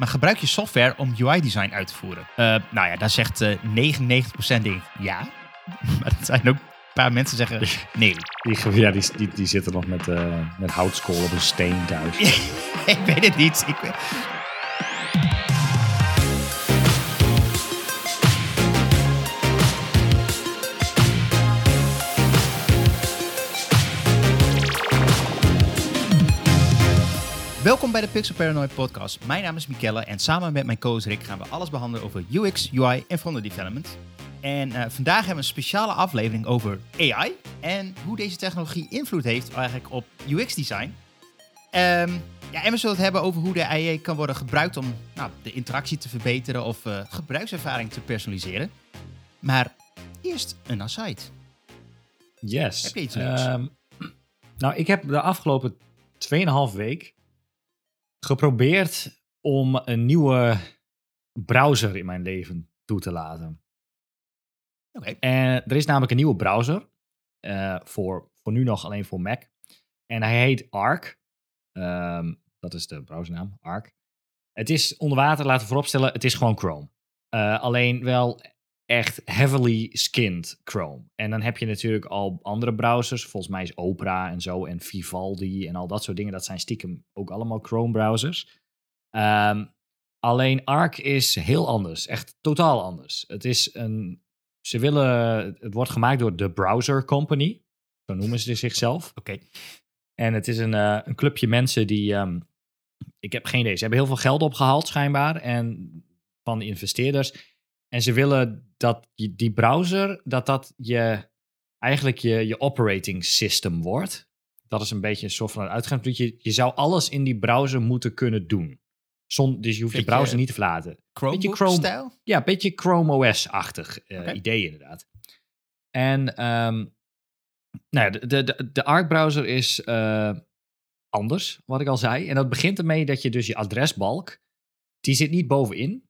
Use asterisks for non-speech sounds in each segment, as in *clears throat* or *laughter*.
maar gebruik je software om UI-design uit te voeren? Uh, nou ja, daar zegt uh, 99% denk ja. *laughs* maar er zijn ook een paar mensen zeggen *laughs* nee. Die, ja, die, die, die zitten nog met, uh, met houtskool op een steen thuis. *laughs* ik weet het niet. Ik, Welkom bij de Pixel Paranoid podcast. Mijn naam is Mikelle en samen met mijn co-host Rick gaan we alles behandelen over UX, UI en frontend development. En uh, vandaag hebben we een speciale aflevering over AI en hoe deze technologie invloed heeft eigenlijk op UX design. Um, ja, en we zullen het hebben over hoe de AI kan worden gebruikt om nou, de interactie te verbeteren of uh, gebruikservaring te personaliseren. Maar eerst een aside. Yes. Heb je iets leuks? Um, nou, ik heb de afgelopen 2,5 week geprobeerd om een nieuwe browser in mijn leven toe te laten. Oké. En er is namelijk een nieuwe browser. Uh, voor, voor nu nog alleen voor Mac. En hij heet Arc. Um, dat is de browsernaam, Arc. Het is onder water, laten we vooropstellen, het is gewoon Chrome. Uh, alleen wel echt heavily skinned Chrome. En dan heb je natuurlijk al andere browsers. Volgens mij is Opera en zo en Vivaldi en al dat soort dingen. Dat zijn stiekem ook allemaal Chrome browsers. Um, alleen Arc is heel anders. Echt totaal anders. Het is een... Ze willen... Het wordt gemaakt door de Browser Company. Zo noemen ze zichzelf. *laughs* Oké. En het is een, uh, een clubje mensen die... Um, ik heb geen idee. Ze hebben heel veel geld opgehaald schijnbaar. En van de investeerders. En ze willen dat je, die browser, dat dat je, eigenlijk je, je operating system wordt. Dat is een beetje een soort van uitgangspunt. Je, je zou alles in die browser moeten kunnen doen. Zon, dus je hoeft je browser niet te verlaten. Chrome, Chrome Ja, een beetje Chrome OS-achtig uh, okay. idee inderdaad. En um, nou ja, de, de, de Arc-browser is uh, anders, wat ik al zei. En dat begint ermee dat je dus je adresbalk, die zit niet bovenin.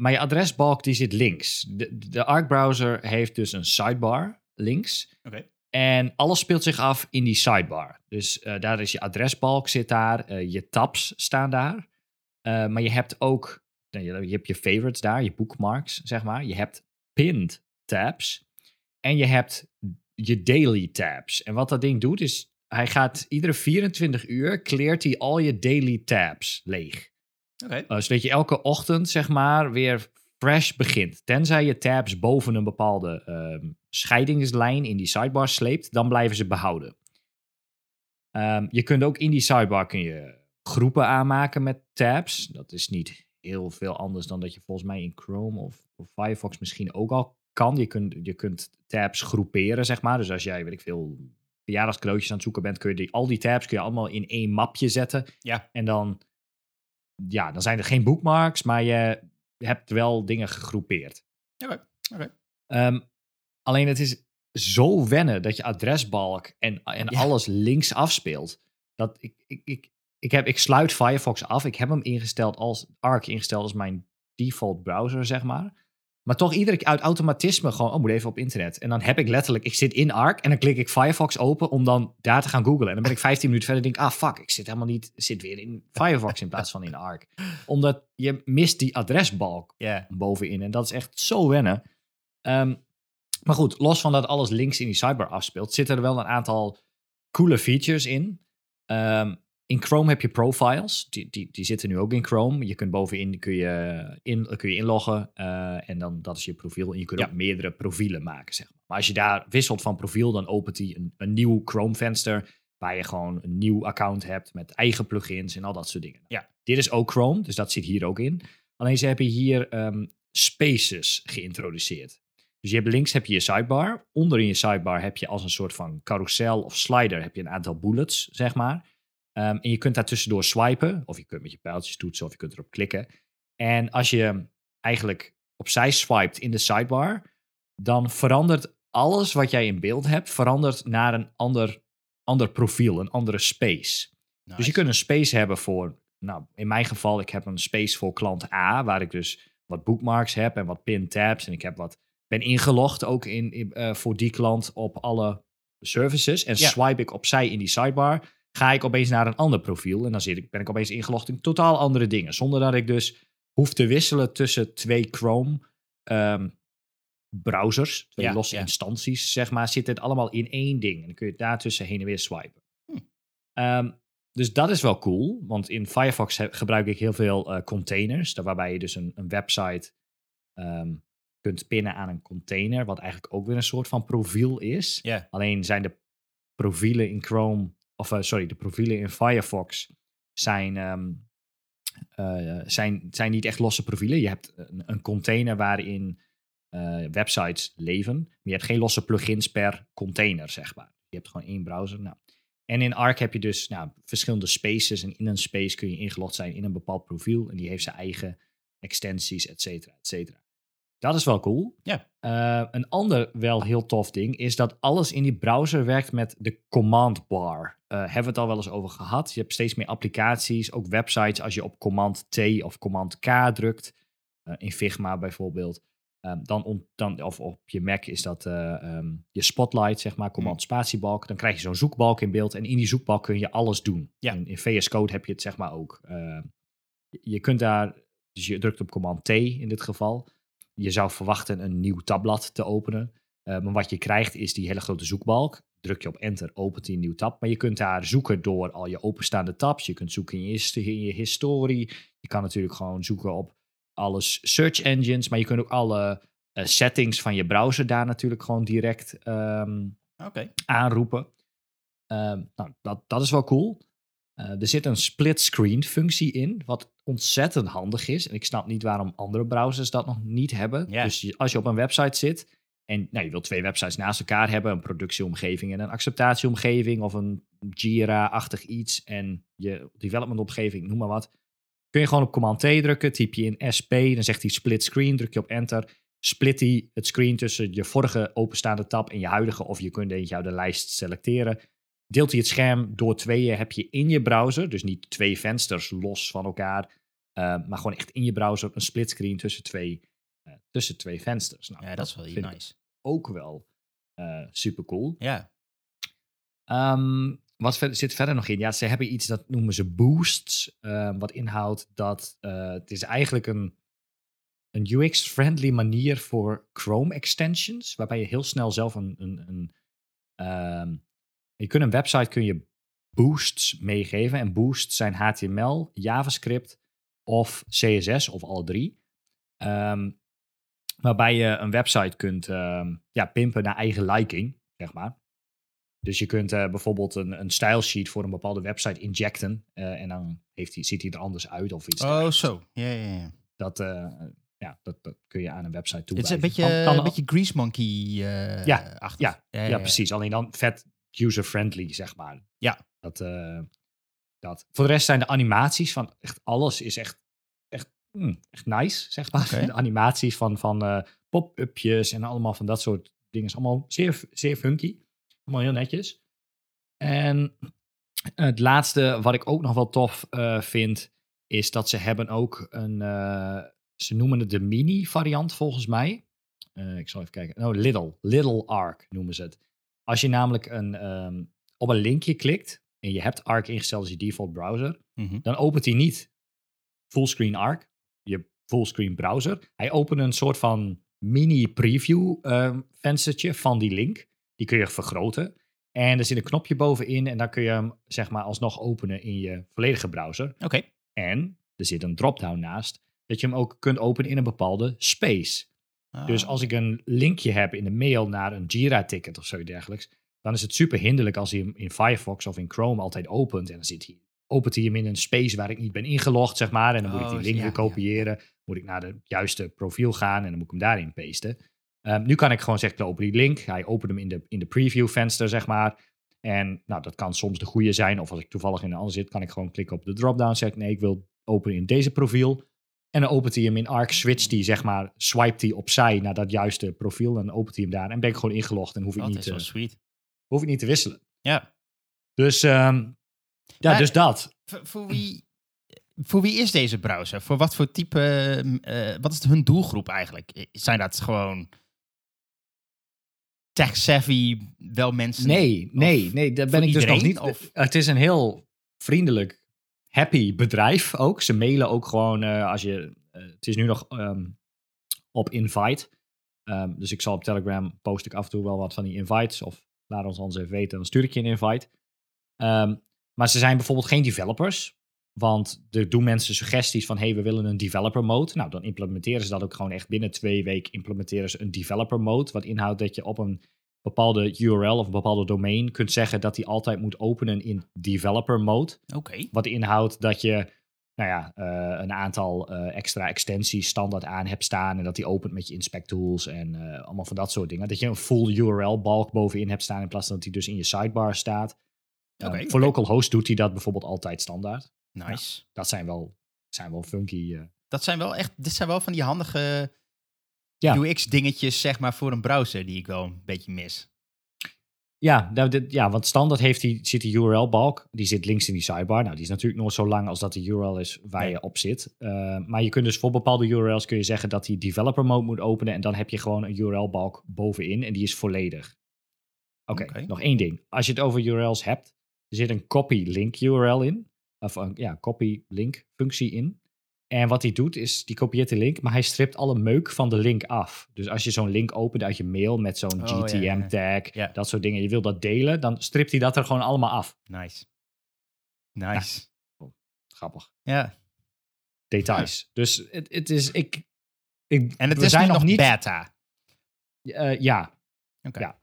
Maar je adresbalk die zit links. De, de Arc browser heeft dus een sidebar links. Okay. En alles speelt zich af in die sidebar. Dus uh, daar is je adresbalk zit daar, uh, je tabs staan daar. Uh, maar je hebt ook, je, je hebt je favorites daar, je bookmarks, zeg maar. Je hebt pinned tabs. En je hebt je daily tabs. En wat dat ding doet is, hij gaat iedere 24 uur, kleert hij al je daily tabs leeg. Okay. Uh, zodat je elke ochtend, zeg maar, weer fresh begint. Tenzij je tabs boven een bepaalde uh, scheidingslijn in die sidebar sleept, dan blijven ze behouden. Um, je kunt ook in die sidebar kun je groepen aanmaken met tabs. Dat is niet heel veel anders dan dat je volgens mij in Chrome of, of Firefox misschien ook al kan. Je kunt, je kunt tabs groeperen, zeg maar. Dus als jij, weet ik veel, verjaardagscadeautjes aan het zoeken bent, kun je die, al die tabs kun je allemaal in één mapje zetten. Ja. En dan ja, dan zijn er geen bookmarks, maar je hebt wel dingen gegroepeerd. Oké. Okay. Um, alleen het is zo wennen dat je adresbalk en, en ja. alles links afspeelt. Dat ik, ik, ik, ik, heb, ik sluit Firefox af. Ik heb hem ingesteld als Arc ingesteld als mijn default browser, zeg maar. Maar toch iedere keer uit automatisme gewoon, oh, moet even op internet. En dan heb ik letterlijk, ik zit in Arc en dan klik ik Firefox open om dan daar te gaan googlen. En dan ben ik *laughs* 15 minuten verder en denk ah fuck, ik zit helemaal niet, zit weer in Firefox in plaats van in Arc. Omdat je mist die adresbalk yeah. bovenin en dat is echt zo wennen. Um, maar goed, los van dat alles links in die sidebar afspeelt, zitten er wel een aantal coole features in. Um, in Chrome heb je profiles, die, die, die zitten nu ook in Chrome. Je kunt bovenin kun je, in, kun je inloggen uh, en dan dat is je profiel. En je kunt ja. ook meerdere profielen maken, zeg maar. Maar als je daar wisselt van profiel, dan opent hij een, een nieuw Chrome venster waar je gewoon een nieuw account hebt met eigen plugins en al dat soort dingen. Ja. Dit is ook Chrome, dus dat zit hier ook in. Alleen ze hebben hier um, spaces geïntroduceerd. Dus je hebt links heb je je sidebar. Onder in je sidebar heb je als een soort van carousel of slider heb je een aantal bullets, zeg maar. Um, en je kunt daar tussendoor swipen, of je kunt met je pijltjes toetsen, of je kunt erop klikken. En als je eigenlijk opzij swipet in de sidebar, dan verandert alles wat jij in beeld hebt, verandert naar een ander, ander profiel, een andere space. Nice. Dus je kunt een space hebben voor, nou, in mijn geval, ik heb een space voor klant A, waar ik dus wat bookmarks heb en wat pin tabs. En ik heb wat, ben ingelogd ook in, in uh, voor die klant op alle services. En Ja. swipe ik opzij in die sidebar ga ik opeens naar een ander profiel en dan zit ik, ben ik opeens ingelogd in totaal andere dingen. Zonder dat ik dus hoef te wisselen tussen twee Chrome ehm, browsers, twee Ja, losse ja. instanties, zeg maar, zit het allemaal in één ding. En dan kun je daartussen heen en weer swipen. Hm. Ehm, dus dat is wel cool, want in Firefox gebruik ik heel veel eh, containers, daar waarbij je dus een, een website ehm, kunt pinnen aan een container, wat eigenlijk ook weer een soort van profiel is. Alleen zijn de profielen in Chrome, of eh, sorry, de profielen in Firefox zijn, ehm, eh, zijn, zijn niet echt losse profielen. Je hebt een, een container waarin eh, websites leven, maar je hebt geen losse plugins per container, zeg maar. Je hebt gewoon één browser. Nou. En in Arc heb je dus nou, verschillende spaces en in een space kun je ingelogd zijn in een bepaald profiel en die heeft zijn eigen extensies, et cetera, et cetera. Dat is wel cool. Ja. Eh, een ander wel heel tof ding is dat alles in die browser werkt met de command bar. Eh hebben we het al wel eens over gehad. Je hebt steeds meer applicaties, ook websites. Als je op command T of command K drukt, eh, in Figma bijvoorbeeld, eh, dan, dan, of op je Mac is dat eh, ehm, je spotlight, zeg maar, command spatiebalk. Dan krijg je zo'n zoekbalk in beeld en in die zoekbalk kun je alles doen. Ja. In, in VS Code heb je het zeg maar ook. Je kunt daar, dus je drukt op command T in dit geval. Je zou verwachten een nieuw tabblad te openen. Eh, maar wat je krijgt is die hele grote zoekbalk. Druk je op enter, opent hij een nieuw tab. Maar je kunt daar zoeken door al je openstaande tabs. Je kunt zoeken in je, in je historie. Je kan natuurlijk gewoon zoeken op alles search engines. Maar je kunt ook alle eh, settings van je browser daar natuurlijk gewoon direct ehm, aanroepen. Ehm, nou, dat, dat is wel cool. Eh, er zit een split screen functie in, wat ontzettend handig is. En ik snap niet waarom andere browsers dat nog niet hebben. Dus als je op een website zit en nou, je wilt twee websites naast elkaar hebben, een productieomgeving en een acceptatieomgeving of een Jira-achtig iets en je development omgeving, noem maar wat. Kun je gewoon op Command T drukken, typ je in SP, dan zegt hij split screen, druk je op enter, split hij het screen tussen je vorige openstaande tab en je huidige, of je kunt eentje uit de lijst selecteren. Deelt hij het scherm door tweeën, heb je in je browser, dus niet twee vensters los van elkaar, eh, maar gewoon echt in je browser een split screen tussen twee, eh, tussen twee vensters. Nou, Ja, dat is wel heel nice. ook wel super cool. Ja. Ehm, wat ver- zit verder nog in? Ja, ze hebben iets dat noemen ze boosts. ehm, wat inhoudt dat eh, het is eigenlijk een, een UX-friendly manier voor Chrome extensions. Waarbij je heel snel zelf een. een, een ehm, je kunt een website kun je boosts meegeven. En boosts zijn HTML, JavaScript of CSS of alle drie. Ehm, waarbij je een website kunt ehm, ja, pimpen naar eigen liking, zeg maar. Dus je kunt eh, bijvoorbeeld een, een style sheet voor een bepaalde website injecten. eh, en dan heeft hij, ziet hij er anders uit of iets. Oh, zo. Ja, ja, ja. Dat, eh, ja, dat, dat kun je aan een website Het toewijzen. is een beetje, Kan- kan- een beetje Grease Monkey eh Ja, achtig. ja, ja, precies. Alleen dan vet user-friendly, zeg maar. Ja. Dat, eh, dat. Voor de rest zijn de animaties van echt alles is echt, echt, mm, echt nice, zeg maar. De animaties van, van eh, pop-upjes en allemaal van dat soort dingen is allemaal zeer, zeer funky. Allemaal heel netjes. En het laatste wat ik ook nog wel tof eh, vind, is dat ze hebben ook een, eh, ze noemen het de mini variant volgens mij. Eh, ik zal even kijken. Oh, Little. Little Arc noemen ze het. Als je namelijk een, ehm, op een linkje klikt en je hebt Arc ingesteld als je default browser, Mhm. dan opent hij niet fullscreen Arc, je fullscreen browser. Hij opent een soort van mini preview ehm, venstertje van die link. Die kun je vergroten. En er zit een knopje bovenin en dan kun je hem zeg maar alsnog openen in je volledige browser. Oké. En er zit een drop-down naast dat je hem ook kunt openen in een bepaalde space. Ah. Dus als ik een linkje heb in de mail naar een Jira-ticket of zoiets dergelijks, dan is het super hinderlijk als hij hem in Firefox of in Chrome altijd opent. En dan zit hij, opent hij hem in een space waar ik niet ben ingelogd, zeg maar. En dan moet ik Oh, die link ja, weer ja. kopiëren. Moet ik naar het juiste profiel gaan en dan moet ik hem daarin pasten. Ehm, nu kan ik gewoon zeggen, ik open die link. Hij opent hem in de, in de preview venster, zeg maar. En nou, dat kan soms de goede zijn. Of als ik toevallig in een ander zit, kan ik gewoon klikken op de drop-down. Zeg nee, ik wil openen in deze profiel. En dan opent hij hem in Arc, switcht hij, zeg maar, swipet hij opzij naar dat juiste profiel. En dan opent hij hem daar. En ben ik gewoon ingelogd en hoef ik, dat niet, is wel te, sweet. hoef ik niet te wisselen. Ja. Dus, ehm, ja, Maar- dus dat. Voor, wie, voor wie is deze browser? Voor wat voor type, eh, wat is hun doelgroep eigenlijk? Zijn dat gewoon tech-savvy wel mensen... Nee, nee, nee, daar ben ik dus nog niet. of- Het is een heel vriendelijk, happy bedrijf ook. Ze mailen ook gewoon eh, als je. eh, het is nu nog ehm, op invite. Ehm, dus ik zal op Telegram post ik af en toe wel wat van die invites. Of laat ons anders even weten, dan stuur ik je een invite. Ehm, maar ze zijn bijvoorbeeld geen developers. Want er doen mensen suggesties van, hey, we willen een developer mode. Nou, dan implementeren ze dat ook gewoon echt binnen twee weken implementeren ze een developer mode. Wat inhoudt dat je op een bepaalde URL of een bepaalde domain kunt zeggen dat die altijd moet openen in developer mode. Oké. Wat inhoudt dat je nou ja, eh, een aantal eh, extra extensies standaard aan hebt staan. En dat die opent met je inspect tools en eh, allemaal van dat soort dingen. Dat je een full URL balk bovenin hebt staan in plaats van dat die dus in je sidebar staat. Oké, voor localhost doet hij dat bijvoorbeeld altijd standaard. Nice. Dat zijn wel, zijn wel funky. Dat zijn wel echt, dit zijn wel van die handige Ja. UX-dingetjes, zeg maar, voor een browser die ik wel een beetje mis. Ja, nou, dit- ja, want standaard heeft die, zit die URL-balk. Die zit links in die sidebar. Nou, die is natuurlijk nooit zo lang als dat de URL is waar Nee. je op zit. Uh, maar je kunt dus voor bepaalde URL's kun je zeggen dat die developer mode moet openen. En dan heb je gewoon een URL-balk bovenin en die is volledig. Oké, Oké. nog één ding. Als je het over URL's hebt, er zit een copy link URL in. Of een ja, copy link functie in. En wat hij doet is, die kopieert de link, maar hij stript alle meuk van de link af. Dus als je zo'n link opent uit je mail met zo'n Oh, ja, ja, ja. GTM-tag, Ja. dat soort dingen, je wil dat delen, dan stript hij dat er gewoon allemaal af. Nice. Nice. Grappig. Ja. Details. Dus het, het is, ik, ik En het we is zijn nog niet, beta. eh, ja. Oké. Ja.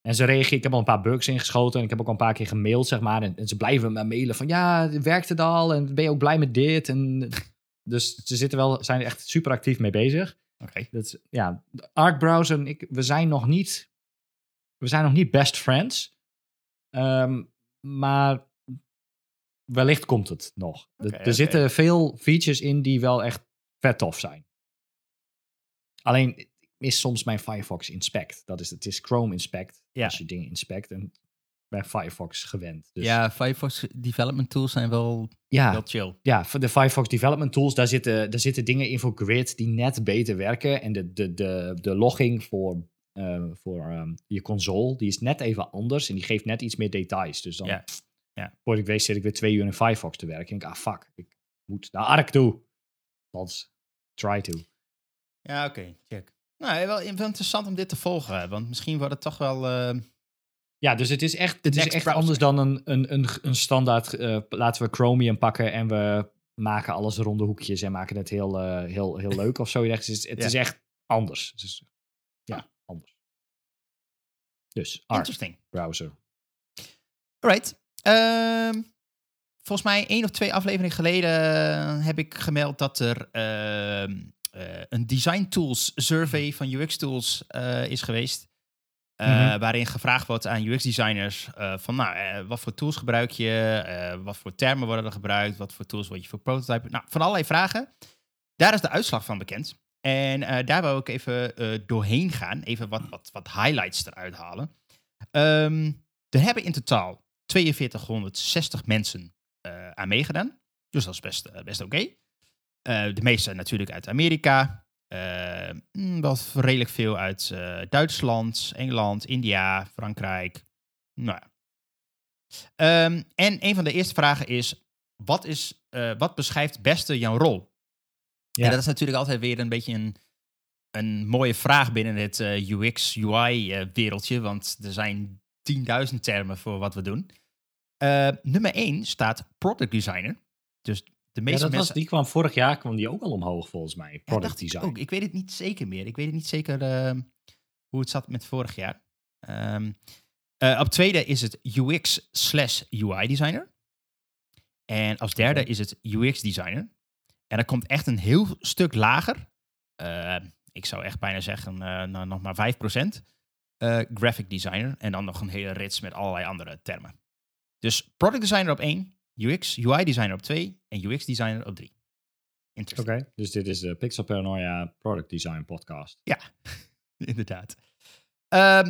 En ze reageren, ik heb al een paar bugs ingeschoten en ik heb ook al een paar keer gemaild, zeg maar. En, en ze blijven me mailen van, ja, werkt het al? En ben je ook blij met dit? En, dus ze zitten wel, zijn er echt super actief mee bezig. Oké. Dat is, ja, Arc browser, en ik, we zijn nog niet, we zijn nog niet best friends. Ehm, maar wellicht komt het nog. Er- er zitten veel features in die wel echt vet tof zijn. Alleen mis soms mijn Firefox Inspect. Dat is, het is Chrome Inspect Ja. als je dingen inspect. En ben Firefox gewend. Dus Ja, Firefox development tools zijn wel, ja, wel chill. ja, voor de Firefox Development Tools, daar zitten, daar zitten dingen in voor Grid die net beter werken. En de, de, de, de logging voor, eh, voor ehm, je console, die is net even anders. En die geeft net iets meer details. Dus dan, Ja, ja. voor ik weet, zit ik weer twee uur in Firefox te werken. En ik, ah fuck, ik moet naar Arc toe. Althans, try to. Ja, oké. Check. Nou, wel wel interessant om dit te volgen. Want misschien wordt het toch wel... eh, Ja, dus het is echt, het is echt browser. anders dan een, een, een, een standaard. eh, laten we Chromium pakken en we maken alles ronde hoekjes en maken het heel, eh, heel, heel leuk of zo. Het is, het Ja. is echt anders. Het is, ja, anders. Dus, interesting. browser. Alright. Ehm, volgens mij één of twee afleveringen geleden eh, heb ik gemeld dat er ehm, eh, een design tools survey van UX tools is geweest. Eh, Mhm. Waarin gevraagd wordt aan UX designers eh, van nou, eh, wat voor tools gebruik je? Wat voor termen worden er gebruikt? Wat voor tools word je voor prototypen? Nou, van allerlei vragen. Daar is de uitslag van bekend. En daar wou ik even doorheen gaan. Even wat, wat, wat highlights eruit halen. Ehm, er hebben in totaal 4260 mensen aan meegedaan. Dus dat is best, best oké. De meeste natuurlijk uit Amerika. Wel redelijk veel uit eh, Duitsland, Engeland, India, Frankrijk. Nou ja. Ehm, en een van de eerste vragen is: wat, is, eh, wat beschrijft beste jouw rol? Ja. En dat is natuurlijk altijd weer een beetje een, een mooie vraag binnen het eh, UX-UI-wereldje, want er zijn 10.000 termen voor wat we doen. Nummer 1 staat product designer. Dus de Ja, meeste dat was, die kwam vorig jaar kwam die ook al omhoog volgens mij. Ja, Product dacht ik design. ook. Ik weet het niet zeker meer. Ik weet het niet zeker eh, hoe het zat met vorig jaar. Ehm, eh, op tweede is het UX slash UI designer. En als derde is het UX designer. En dat komt echt een heel stuk lager. Eh, ik zou echt bijna zeggen, eh, nou, nog maar 5%. eh, graphic designer. En dan nog een hele rits met allerlei andere termen. Dus product designer op 1, UX, UI designer op 2 en UX designer op 3. Interessant. Oké, dus dit is de Pixel Paranoia Product Design podcast. *laughs* Inderdaad. Ehm,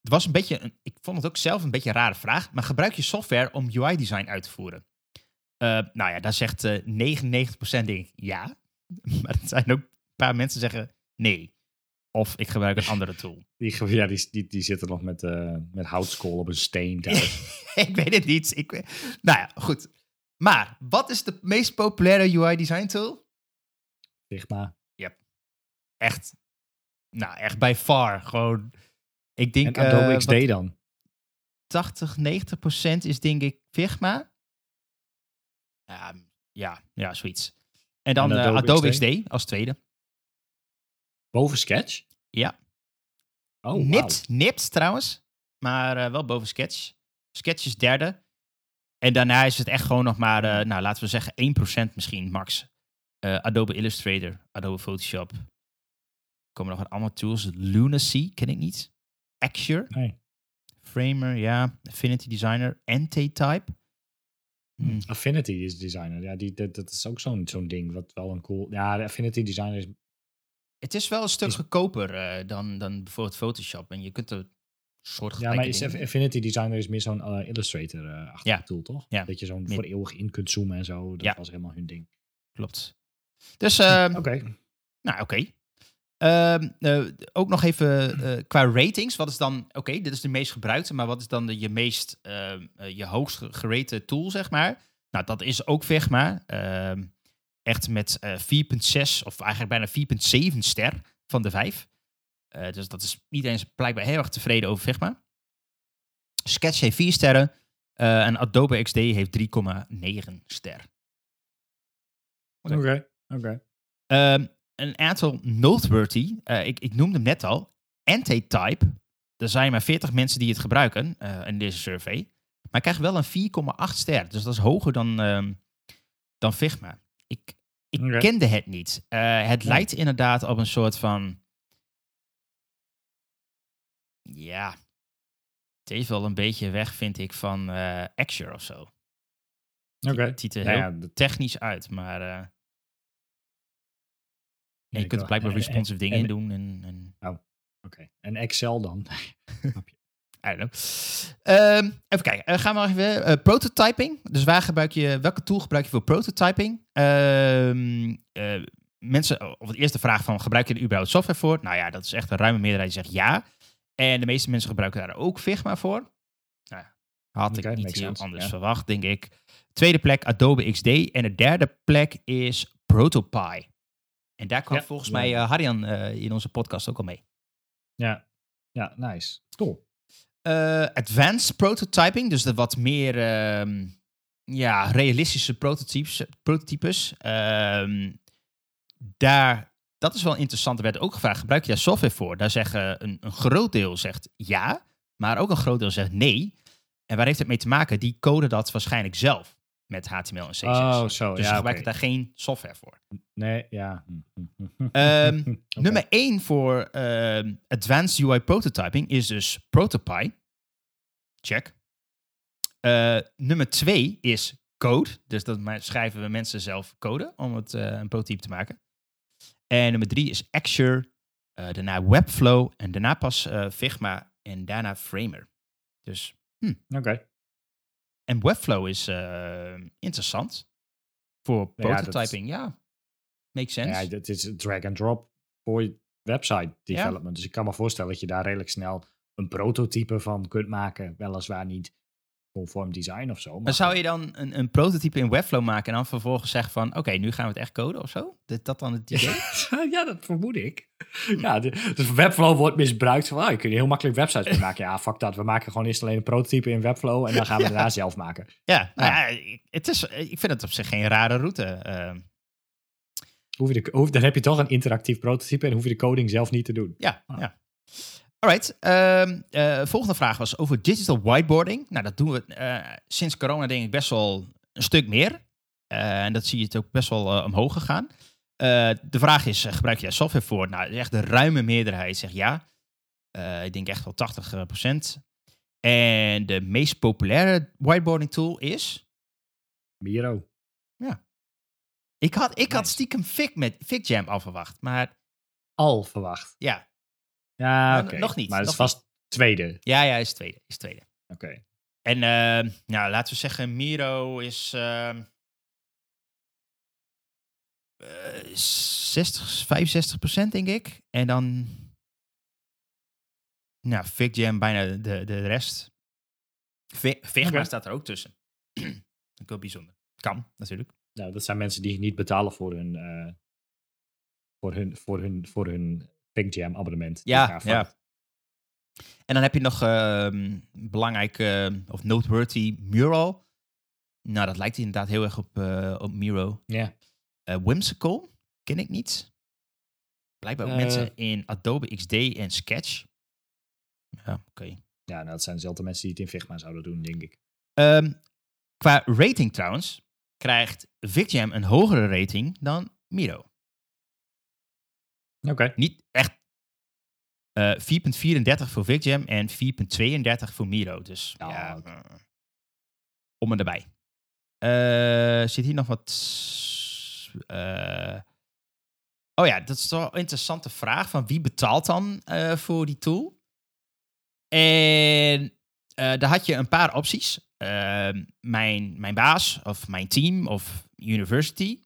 het was een beetje, een, ik vond het ook zelf een beetje een rare vraag, maar gebruik je software om UI-design uit te voeren? Eh, nou ja, daar zegt eh 99% denk ik ja, *laughs* maar er zijn ook een paar mensen zeggen nee. Of ik gebruik een *laughs* andere tool. Die, ja, die, die, die zitten nog met, eh, met houtskool op een steen *laughs* thuis. ik weet het niet. Ik, weet- nou ja, goed. Maar wat is de meest populaire UI design tool? Figma. Echt, nou echt by far. Gewoon, ik denk En Adobe eh, XD dan? 80, 90 procent is denk ik Figma. Ja, ja, ja zoiets. En dan En eh, Adobe Adobe, XD? XD? als tweede. Boven Sketch? Ja. Oh, wauw. nipt, nipt trouwens. Maar eh, wel boven Sketch. Sketch is derde. En daarna is het echt gewoon nog maar, eh, nou laten we zeggen 1% misschien max. Eh, Adobe Illustrator, Adobe Photoshop. Er komen nog wat allemaal tools. Lunacy, ken ik niet. Axure, Nee. Framer, ja. Affinity Designer, Antetype. Hm. Affinity is designer. Ja, die, dat, dat is ook zo'n zo'n ding. Wat wel een cool. Ja, de Affinity designer is. Het is wel een stuk Is- goedkoper eh, dan, dan bijvoorbeeld Photoshop. En je kunt er soort Ja, maar is Affinity designer is meer zo'n eh, Illustrator-achtige Ja. tool, toch? Ja. Dat je zo'n voor eeuwig in kunt zoomen en zo. Dat Ja. was helemaal hun ding. Klopt. Dus, ehm, Oké. Nou, oké. Ehm, eh, ook nog even qua ratings. Wat is dan, oké, dit is de meest gebruikte, maar wat is dan de, je meest, ehm, eh, je hoogst ge- gerate tool, zeg maar? Nou, dat is ook Figma. Echt met eh 4,6 of eigenlijk bijna 4,7 ster van de 5. Eh, dus dat is, iedereen is blijkbaar heel erg tevreden over Figma. Sketch heeft 4 sterren eh, en Adobe XD heeft 3,9 ster. Oké. Oké. Oké. Ehm, een aantal noteworthy, eh, ik, ik noemde hem net al, Antetype. Er zijn maar 40 mensen die het gebruiken eh, in deze survey. Maar ik krijg wel een 4,8 ster. Dus dat is hoger dan, ehm, dan Figma. Ik, kende het niet. Eh, het Ja. lijkt inderdaad op een soort van... Ja, het heeft wel een beetje weg, vind ik, van Axure of zo. Oké. Het ziet er heel ja, technisch uit, maar... eh, je kunt er blijkbaar en- responsive dingen en- in doen. En, en Oké. En Excel dan? *laughs* I don't know. Ehm, even kijken. Eh, gaan we nog even. eh, prototyping. Dus waar gebruik je, welke tool gebruik je voor prototyping? Ehm, eh, mensen, of de eerste vraag van, gebruik je er überhaupt software voor? Nou ja, dat is echt een ruime meerderheid die zegt ja. En de meeste mensen gebruiken daar ook Figma voor. Nou, ja, had ik niet heel sense, anders ja. verwacht, denk ik. Tweede plek Adobe XD. En de derde plek is Protopie. En daar kwam Ja, volgens ja. mij eh, Harjan in onze podcast ook al mee. Ja. Ja, nice. Cool. Eh, advanced prototyping, dus de wat meer ehm, ja, realistische prototypes. ehm, daar, dat is wel interessant. Er werd ook gevraagd, gebruik je daar software voor? Daar zeggen een, een groot deel zegt ja, maar ook een groot deel zegt nee. En waar heeft het mee te maken? Die coden dat waarschijnlijk zelf met HTML en CSS. Oh, zo. dus ja, ze gebruiken oké. daar geen software voor. Nee, ja. Ehm. *laughs* Nummer 1 voor ehm, Advanced UI Prototyping is dus Protopie. Check. Eh, nummer 2 is Code. Dus dat schrijven we mensen zelf code om het eh, een prototype te maken. En nummer 3 is Axure. eh, daarna Webflow. En daarna pas Figma. En daarna Framer. Dus, Oké. En Webflow is eh, interessant. Voor Ja, dat is- prototyping, ja. Makes sense. Ja, dat is drag and drop voor website development. Dus ik kan me voorstellen dat je daar redelijk snel een prototype van kunt maken. Weliswaar niet conform design of zo. Maar, Maar zou je dan een, een prototype in Webflow maken en dan vervolgens zeggen van, oké, nu gaan we het echt coden of zo? Is dat dan het idee? *laughs* ja, dat vermoed ik. Ja, de, dus Webflow wordt misbruikt. Van, ah, je kunt heel makkelijk websites mee maken. Ja, fuck dat. We maken gewoon eerst alleen een prototype in Webflow en dan gaan we *laughs* daarna zelf maken. ja, nou ja, ik- het is, ik vind het op zich geen rare route. eh, Hoef je de, hoef, dan heb je toch een interactief prototype en hoef je de coding zelf niet te doen. ja, Ah. ja. Alright, ehm, eh, volgende vraag was over digital whiteboarding. Nou, dat doen we eh, sinds corona denk ik best wel een stuk meer. Eh, en dat zie je het ook best wel omhoog gegaan. De vraag is, gebruik je daar software voor? Nou, echt de ruime meerderheid zegt ja. Ik denk echt wel 80 procent. En de meest populaire whiteboarding tool is... Miro. Ik had, ik had stiekem Fig met FigJam al verwacht, maar Al verwacht. ja. Ja, nog niet, Maar het is vast tweede. Ja, ja, is tweede. Is tweede. Oké. En eh, nou, laten we zeggen, Miro is ehm, eh, 60, 65 procent, denk ik. En dan nou, FigJam bijna de, de rest. Fi- Figma staat er ook tussen. *clears throat* ook wel bijzonder. Kan, natuurlijk. Nou, dat zijn mensen die niet betalen voor hun, eh, voor hun, voor hun, voor hun Big Jam abonnement. Ja, ja. En dan heb je nog ehm belangrijk of noteworthy Mural. Nou, dat lijkt inderdaad heel erg op, eh, op Miro. Ja. Eh, Whimsical ken ik niet. Blijkbaar ook Eh. mensen in Adobe XD en Sketch. Ja, oké. Ja, nou, dat zijn dezelfde mensen die het in Figma zouden doen, denk ik. Ehm, qua rating trouwens, krijgt VicJam een hogere rating dan Miro. Oké. Niet echt eh 4.34 voor VicJam en 4.32 voor Miro. Dus Ja, om en erbij. Eh, zit hier nog wat... eh, oh ja, dat is toch een interessante vraag. Van wie betaalt dan voor die tool? En daar had je een paar opties. Ehm, mijn, mijn baas of mijn team of university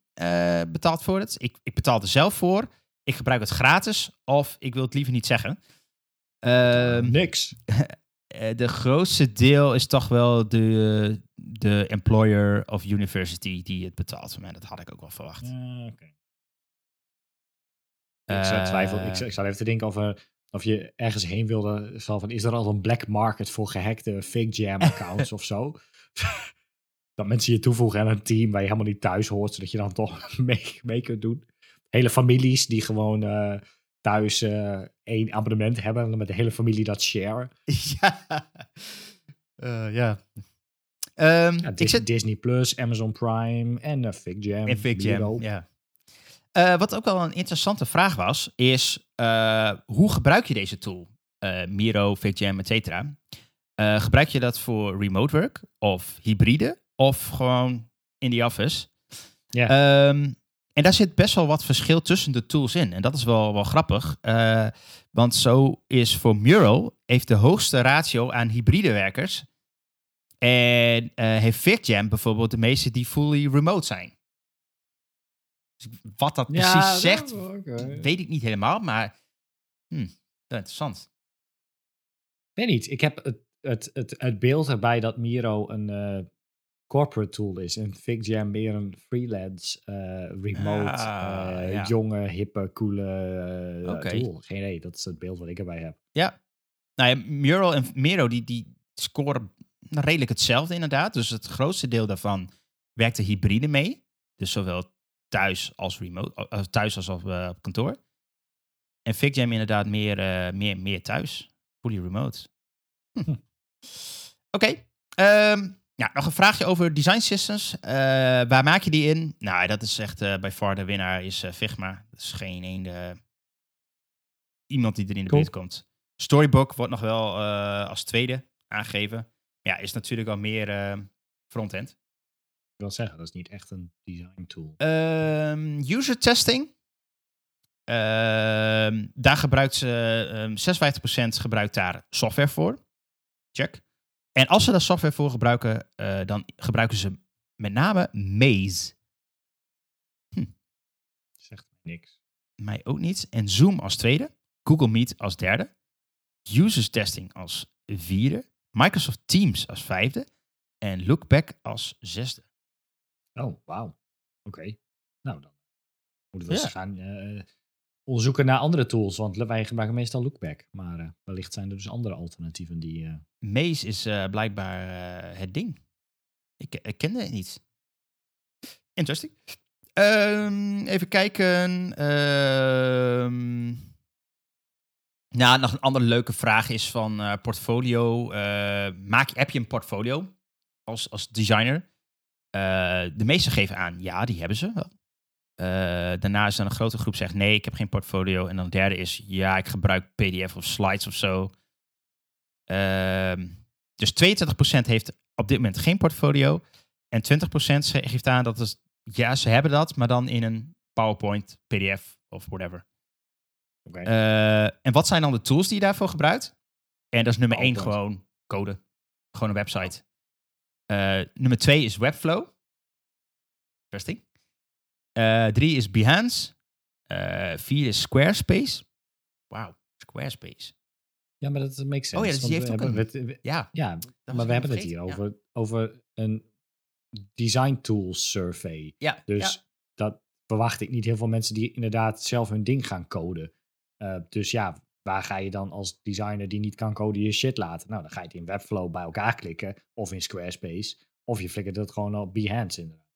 betaalt voor het. Ik, ik betaal er zelf voor. Ik gebruik het gratis of ik wil het liever niet zeggen. Ehm, Niks. *laughs* eh, de grootste deel is toch wel de, de employer of university die het betaalt. Maar dat had ik ook wel verwacht. Ja. Eh, ik, zou twijfel, ik, zou- ik zou even te denken of, er- of je ergens heen wilde. Van, is er al een black market voor gehackte Fig Jam accounts *laughs* of zo? *laughs* dat mensen je toevoegen aan een team waar je helemaal niet thuis hoort, zodat je dan toch mee, mee kunt doen. Hele families die gewoon eh, thuis eh, één abonnement hebben en dan met de hele familie dat share. *laughs* ja. Eh, ja. Ehm, Ja, ik Dis- zit Disney Plus, Amazon Prime en uh, Fig Jam. Miro. Jam. Ja. Wat ook wel een interessante vraag was, is hoe gebruik je deze tool? Miro, FigJam, et cetera. Gebruik je dat voor remote work of hybride of gewoon in the office? Ja. Ehm, en daar zit best wel wat verschil tussen de tools in. En dat is wel, wel grappig. eh, want zo is voor Mural heeft de hoogste ratio aan hybride werkers. En eh, heeft FigJam bijvoorbeeld de meeste die fully remote zijn. Dus wat dat precies zegt, weet ik niet helemaal. Maar hm, wel interessant. weet niet. Ik heb het, het, het, het beeld erbij dat Miro een eh, corporate tool is. En FigJam meer een freelance, eh, remote, Ah, eh, ja. jonge, hippe, coole eh, tool. Geen idee. Dat is het beeld wat ik erbij heb. Ja. Nou ja, Mural en Miro die, die scoren redelijk hetzelfde inderdaad. Dus het grootste deel daarvan werkt er hybride mee. Dus zowel thuis als remote, thuis als op, op kantoor. En FigJam inderdaad meer, meer, meer thuis. Fully remote. Hm. Hm. Oké. ehm, ja, nog een vraagje over design systems. Eh, waar maak je die in? Nou, dat is echt eh bij far de winnaar is eh, Figma. Dat is geen ene iemand die er in de Cool. buurt komt. Storybook wordt nog wel als tweede aangegeven. Ja, is natuurlijk al meer frontend. Ik wil zeggen, dat is niet echt een design tool. Ehm, user testing. Ehm, daar gebruikt ze, ehm 56% gebruikt daar software voor. Check. En als ze daar software voor gebruiken, eh, dan gebruiken ze met name Maze. Zegt mij niks. Mij ook niet. En Zoom als tweede. Google Meet als derde. Users testing als vierde. Microsoft Teams als vijfde. En Lookback als zesde. Oh, wauw. Oké. Nou, dan moeten we Ja. eens gaan eh, onderzoeken naar andere tools. Want wij gebruiken meestal Lookback. Maar eh, wellicht zijn er dus andere alternatieven die... eh, Maze is eh, blijkbaar het ding. Ik, kende het niet. Interesting. Ehm, even kijken. Ehm, nou, nog een andere leuke vraag is van portfolio. Maak, heb je een portfolio als, als designer? De meesten geven aan, ja, die hebben ze Eh, daarna is er een grote groep zegt, nee, ik heb geen portfolio. En dan de derde is, ja, ik gebruik PDF of slides of zo. Ehm, dus 22% heeft op dit moment geen portfolio. En 20% ze- geeft aan dat het, ja, ze hebben dat, maar dan in een PowerPoint, PDF of whatever. Eh, en wat zijn dan de tools die je daarvoor gebruit? En dat is nummer 1 PowerPoint. gewoon code. Gewoon een website. Eh, nummer 2 is Webflow. Interesting. Eh 3 is Behance. Eh 4 is Squarespace. Wauw, Squarespace. Ja, maar dat makes sense. Oh ja, dus die heeft ook hebben- we- Ja, Ja, maar we hebben het hier ja. over, over een design tools survey. ja. Dus ja. dat verwacht ik niet heel veel mensen die inderdaad zelf hun ding gaan coden. Eh, dus ja, waar ga je dan als designer die niet kan coden je shit laten? Nou, dan ga je het in Webflow bij elkaar klikken of in Squarespace. Of je flikkert het gewoon op Behance inderdaad.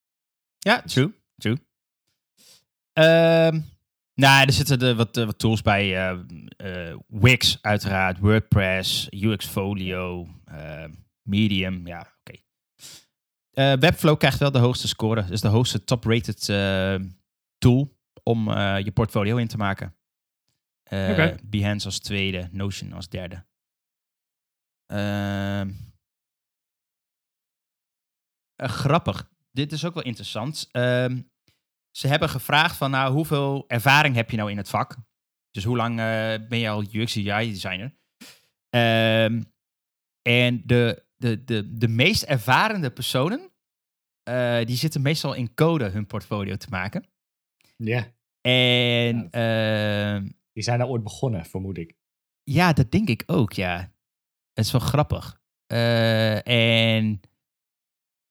Ja, true. True. Ehm, nou, er zitten er wat, eh, wat tools bij. eh, eh, Wix, uiteraard. WordPress, UX Folio, eh, Medium. Ja, oké. Webflow krijgt wel de hoogste score. Dus de hoogste top-rated tool om je portfolio in te maken. Oké. Behance als tweede, Notion als derde. Ehm eh, grappig. Dit is ook wel interessant. Ze hebben gevraagd van, nou, hoeveel ervaring heb je nou in het vak? Dus hoe lang eh, ben je al UX UI designer? Ehm, en de, de, de, de meest ervarende personen, eh, die zitten meestal in code hun portfolio te maken. Ja. En Ja. ehm, Die zijn daar ooit begonnen, vermoed ik. ja, dat denk ik ook, ja. Het is wel grappig. Eh, en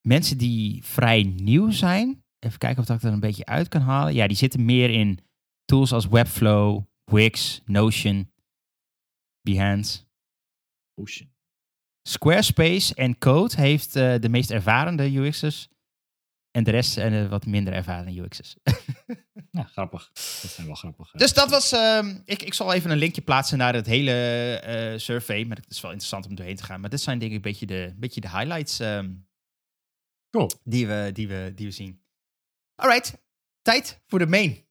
mensen die vrij nieuw zijn, even kijken of ik er een beetje uit kan halen. Ja, die zitten meer in tools als Webflow, Wix, Notion, Behance. Ocean. Squarespace en Code heeft eh, de meest ervarende UX'ers. En de rest zijn wat minder ervaren UX'ers. *laughs* Ja, grappig. Dat zijn wel grappig. Dus dat was. ehm, ik, ik zal even een linkje plaatsen naar het hele eh, survey. Maar het is wel interessant om doorheen te gaan. Maar dit zijn denk ik een beetje de, een beetje de highlights ehm, Cool. die, we, die, we, die we zien. Alright, tijd voor de main.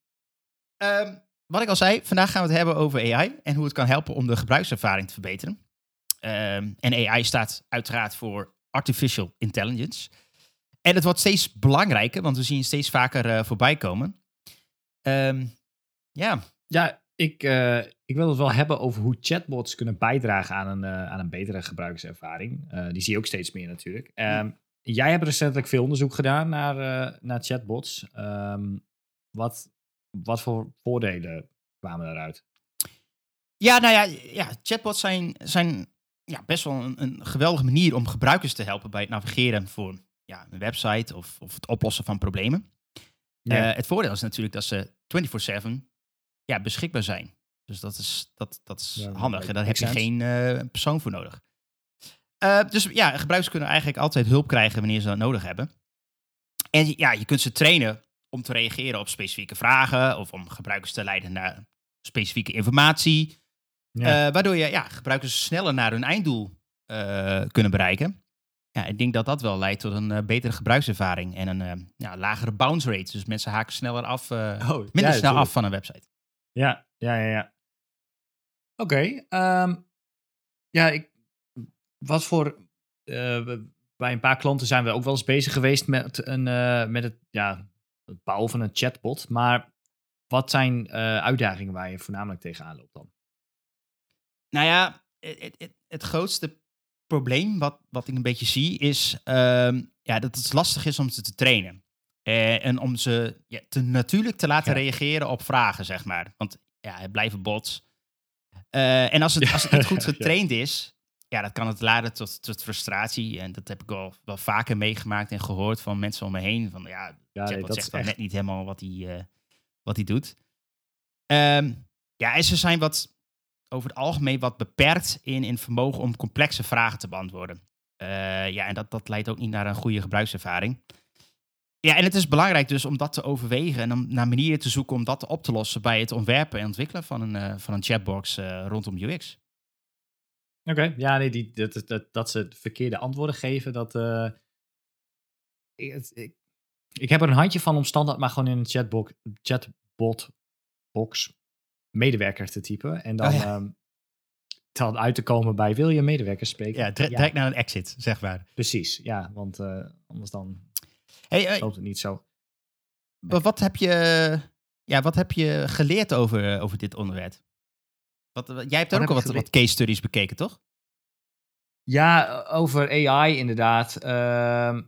Ehm, wat ik al zei, vandaag gaan we het hebben over AI en hoe het kan helpen om de gebruikservaring te verbeteren. Ehm, en AI staat uiteraard voor Artificial Intelligence. En het wordt steeds belangrijker, want we zien het steeds vaker eh, voorbij komen. Ehm, ja, Ja, ik, eh, ik wil het wel hebben over hoe chatbots kunnen bijdragen aan een, eh, aan een betere gebruikerservaring. Eh, die zie je ook steeds meer natuurlijk. Ehm, Jij hebt recentelijk veel onderzoek gedaan naar, eh, naar chatbots. Ehm, wat, wat voor voordelen kwamen daaruit? Ja, nou ja, ja chatbots zijn, zijn ja, best wel een, een geweldige manier om gebruikers te helpen bij het navigeren voor ja, een website of, of het oplossen van problemen. Ja. Eh, het voordeel is natuurlijk dat ze 24/7 ja, beschikbaar zijn. Dus dat is, dat, dat is Ja, handig. En daar heb je sense. geen eh, persoon voor nodig. Eh, dus ja, gebruikers kunnen eigenlijk altijd hulp krijgen wanneer ze dat nodig hebben. En ja, je kunt ze trainen om te reageren op specifieke vragen of om gebruikers te leiden naar specifieke informatie. Ja. Eh, waardoor je ja, gebruikers sneller naar hun einddoel eh, kunnen bereiken. Ja, ik denk dat dat wel leidt tot een betere gebruikservaring en een ja, lagere bounce rate. Dus mensen haken sneller af, Oh, minder ja, snel af van een website. Ja, ja, ja, ja. Oké. ehm, ja, ik, wat voor. eh, bij een paar klanten zijn we ook wel eens bezig geweest met, een, eh, met het, ja, het bouwen van een chatbot. Maar wat zijn eh, uitdagingen waar je voornamelijk tegenaan loopt dan? Nou ja, het, het, het, grootste probleem wat, wat ik een beetje zie is ehm, ja, dat het lastig is om ze te trainen. En om ze ja, te natuurlijk te laten Ja. reageren op vragen, zeg maar. Want ja, het blijven bots. En als het, *laughs* als het niet goed getraind is, ja, dat kan het leiden tot, tot frustratie. En dat heb ik wel, wel vaker meegemaakt en gehoord van mensen om me heen. Van ja, Ja, nee, dat zegt dan echt. net niet helemaal wat hij, eh, wat hij doet. Ehm, ja, en ze zijn wat over het algemeen wat beperkt in, in vermogen om complexe vragen te beantwoorden. Eh, ja, en dat, dat leidt ook niet naar een goede gebruikservaring. Ja, en het is belangrijk dus om dat te overwegen en om naar manieren te zoeken om dat op te lossen bij het ontwerpen en ontwikkelen van een, eh, van een chatbox rondom UX. Oké, ja, nee, die, dat, dat, dat ze verkeerde antwoorden geven, dat. eh, ik, ik, ik heb er een handje van om standaard maar gewoon in een chatbot, chatbot box medewerker te typen. En dan, Oh ja. ehm, dan uit te komen bij wil je medewerkers spreken? Ja, dire- direct naar een exit, zeg maar. Precies, ja, want eh, anders dan Hey, hey, loopt het niet zo. wa- wat, heb je, ja, wat heb je geleerd over, over dit onderwerp? Wat, wat- jij hebt ook al wat, wat case studies bekeken, toch? Ja, over AI inderdaad. Ehm,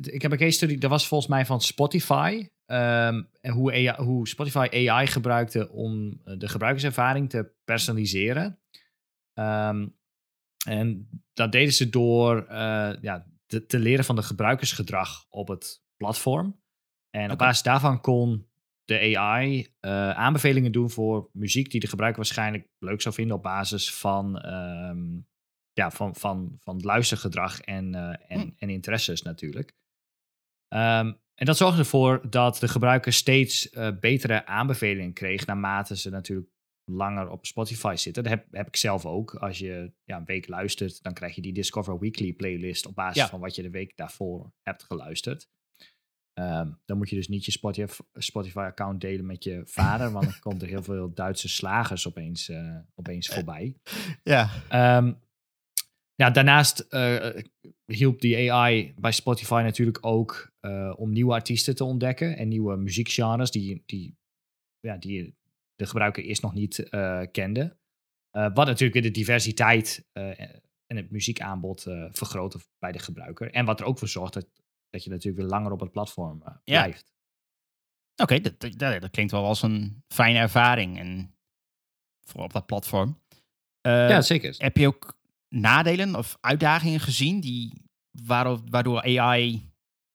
ik heb een case study, dat was volgens mij van Spotify. ehm, en hoe, AI, hoe Spotify AI gebruikte om eh, de gebruikerservaring te personaliseren. Ehm, en dat deden ze door eh, ja, te, te leren van de gebruikersgedrag op het platform. En op basis daarvan kon de AI eh, aanbevelingen doen voor muziek die de gebruiker waarschijnlijk leuk zou vinden op basis van, ehm, ja, van, van, van het luistergedrag en, eh, en, Hm. en interesses natuurlijk. Ehm, en dat zorgde ervoor dat de gebruiker steeds eh, betere aanbevelingen kreeg naarmate ze natuurlijk langer op Spotify zitten. Dat heb, heb ik zelf ook. Als je ja, een week luistert, dan krijg je die Discover Weekly playlist op basis Ja. van wat je de week daarvoor hebt geluisterd. Ehm, dan moet je dus niet je Spotify- Spotify-account delen met je vader, want dan komt er heel veel Duitse slagers opeens, eh, opeens voorbij. Ja. Ehm, ja, daarnaast eh, hielp die AI bij Spotify natuurlijk ook eh, om nieuwe artiesten te ontdekken en nieuwe muziekgenres die, die, ja, die de gebruiker eerst nog niet eh, kende. Eh, wat natuurlijk weer de diversiteit eh, en het muziekaanbod eh vergroot bij de gebruiker. En wat er ook voor zorgt dat, dat je natuurlijk weer langer op het platform eh, Ja. blijft. Oké, dat, dat, dat klinkt wel als een fijne ervaring. En voor op dat platform. Eh, ja, zeker. Heb je ook nadelen of uitdagingen gezien die, waardoor, waardoor AI